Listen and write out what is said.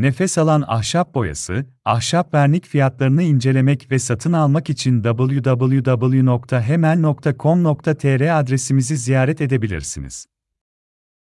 Nefes alan ahşap boyası, ahşap vernik fiyatlarını incelemek ve satın almak için www.hemen.com.tr adresimizi ziyaret edebilirsiniz.